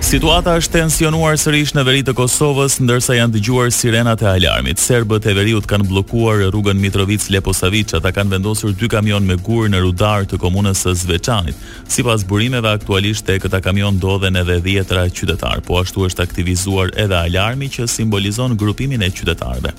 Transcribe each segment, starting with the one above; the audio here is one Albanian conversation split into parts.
Situata është tensionuar sërish në veri të Kosovës, ndërsa janë dëgjuar sirenat e alarmit. Serbët e veriut kanë bllokuar rrugën Mitrovicë-Leposaviç, ata kanë vendosur dy kamionë me gurë në Rudar të komunës së Zveçanit. Sipas burimeve, aktualisht te këta kamionë ndodhen edhe dhjetëra qytetarë. Po ashtu është aktivizuar edhe alarmi që simbolizon grupimin e qytetarëve.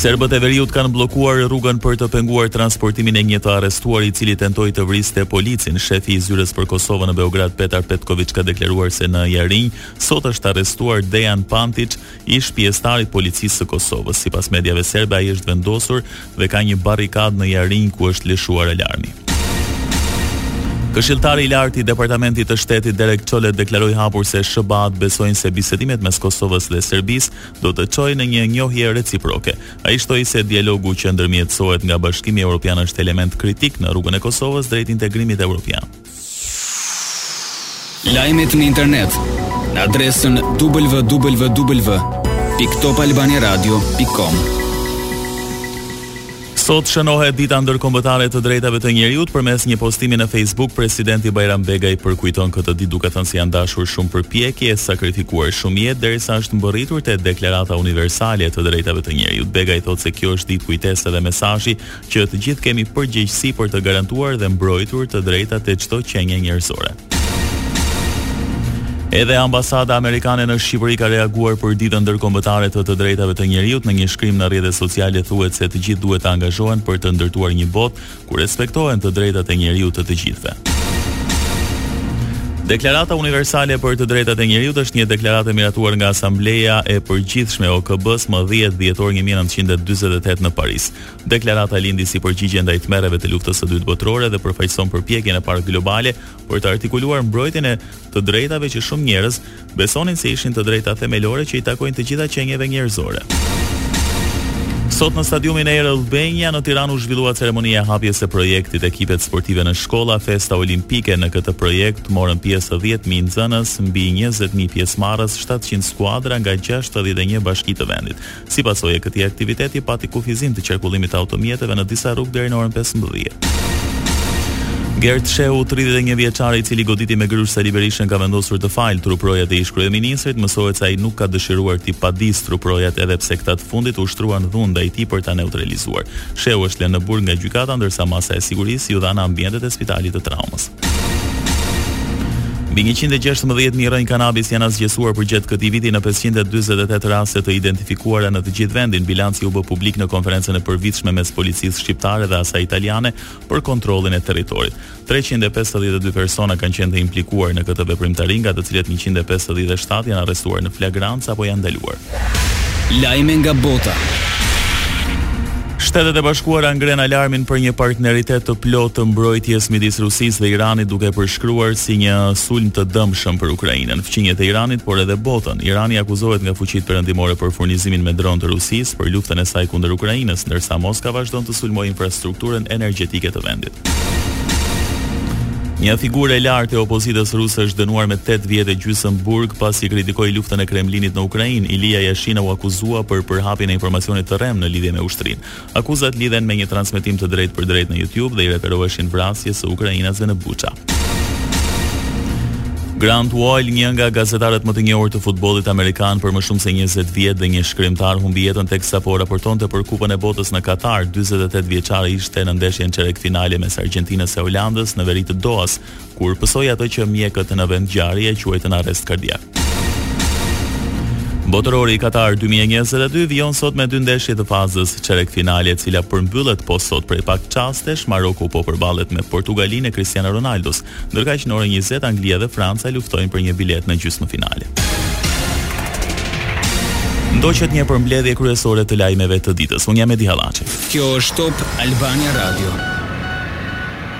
Serbët e veriut kanë bllokuar rrugën për të penguar transportimin e një të arrestuari i cili tentoi të vriste policin. Shefi i Zyrës për Kosovën në Beograd, Petar Petkoviq ka deklaruar se në Jarinj sot është arrestuar Dejan Pantiq, ish pjesëtar i Policisë së Kosovës. Sipas mediave serbe, ai është vendosur dhe ka një barrikadë në Jarinj ku është lëshuar alarmi. Këshilltari i lartë i Departamentit të Shtetit Derek Çolet deklaroi hapur se SHBA-të besojnë se bisedimet mes Kosovës dhe Serbisë do të çojë në një njohje reciproke. Ai shtoi se dialogu që ndërmjetësohet nga Bashkimi Evropian është element kritik në rrugën e Kosovës drejt integrimit evropian. Lajmet në internet në adresën www.topalbaniaradio.com. Sot shënohet Dita Ndërkombëtare e të Drejtave të Njeriut, përmes një postimi në Facebook, Presidenti Bajram Begaj përkujton këtë ditë duke thënë se janë dashur shumë përpjekje e sakrifikuar shumë jetë derisa është mbërritur te Deklarata Universale e të Drejtave të Njeriut. Begaj thotë se kjo është ditë kujtese dhe mesazhi që të gjithë kemi përgjegjësi për të garantuar dhe mbrojtur të drejtat e çdo qenie njerëzore. Edhe ambasada amerikane në Shqipëri ka reaguar për ditën ndërkombëtare të të drejtave të njeriut në një shkrim në rrjetet sociale thuhet se të gjithë duhet të angazhohen për të ndërtuar një botë ku respektohen të drejtat e njeriut të të gjithëve. Deklarata Universale për të Drejtat e Njeriut është një deklaratë e miratuar nga Asambleja e Përgjithshme e OKB-së më 10 dhjetor 1948 në Paris. Deklarata lindi si përgjigje ndaj tmerreve të Luftës së Dytë Botërore dhe përfaqëson përpjekjen e parë globale për të artikuluar mbrojtjen e të drejtave që shumë njerëz besonin se ishin të drejta themelore që i takojnë të gjitha qenieve njerëzore. Sot në stadiumin Air Albania në Tiranë u zhvillua ceremonia e hapjes së projektit Ekipet Sportive në Shkolla Festa Olimpike. Në këtë projekt morën pjesë 10.000 nxënës, mbi 20.000 pjesëmarrës, 700 skuadra nga 61 bashki të vendit. Si pasojë e këtij aktiviteti pati kufizim të qarkullimit të automjeteve në disa rrugë deri në orën pesëmbëdhjetë. Gert Shehu, 31 vjeçari, i cili goditi me grusht Sali Berishën, ka vendosur të falë truprojat e ish-kryeministrit, mësohet se ai nuk ka dëshiruar t'i padisë truprojat edhe pse këta të fundit ushtruan dhunë ndaj tij për ta neutralizuar. Shehu është lënë në burg nga gjykata, ndërsa masa e sigurisë iu dha në ambientet e spitalit të traumës. Mbi 116 mijë rrënjë kanabis janë asgjësuar përgjatë këtij viti në 548 raste të identifikuara në të gjithë vendin. Bilanci u bë publik në konferencën e përvitshme mes policisë shqiptare dhe asaj italiane për kontrollin e territorit. 352 persona kanë qenë të implikuar në këtë veprimtari, nga të cilët 157 janë arrestuar në flagrancë apo janë ndaluar. Lajme nga bota. Shtetet e Bashkuara ngrenë alarmin për një partneritet të plotë të mbrojtjes midis Rusisë dhe Iranit, duke përshkruar si një sulm të dëmshëm për Ukrainën, fqinjët e Iranit, por edhe botën. Irani akuzohet nga fuqitë perëndimore për furnizimin me dronë të Rusisë për luftën e saj kundër Ukrainës, ndërsa Moska vazhdon të sulmojë infrastrukturën energjetike të vendit. Një figurë e lartë e opozitës ruse është dënuar me 8 vjet e gjysmë burg pasi kritikoi luftën e Kremlinit në Ukrainë. Ilya Yashin u akuzua për përhapjen e informacionit të rremë në lidhje me ushtrinë. Akuzat lidhen me një transmetim të drejtpërdrejtë në YouTube dhe i referoheshin vrasjes së ukrainasve në Bucha. Grant Wahl, një nga gazetarët më të njohur të futbollit amerikan për më shumë se 20 vjet dhe një shkrimtar humbi jetën teksa po raportonte për Kupën e Botës në Katar, 48-vjeçari Ishte në ndeshjen çerekfinale mes Argjentinës e Holandës në veri të Dohas, kur pësoi atë që mjekët në vendngjarje e quajtën arrest kardiak. Botërori i Katar 2022 vijon sot me dy ndeshje të fazës çerekfinale, e cila përmbyllet po sot prej pak çastesh, Maroku po përballet me Portugalinë e Cristiano Ronaldos. Ndërkaq në orën njëzet Anglia dhe Franca luftojnë për një biletë në gjysmëfinale. Ndoqët një përmbledhje kryesore të lajmeve të ditës. Unë jam Edi Hallaçi. Kjo është Top Albania Radio.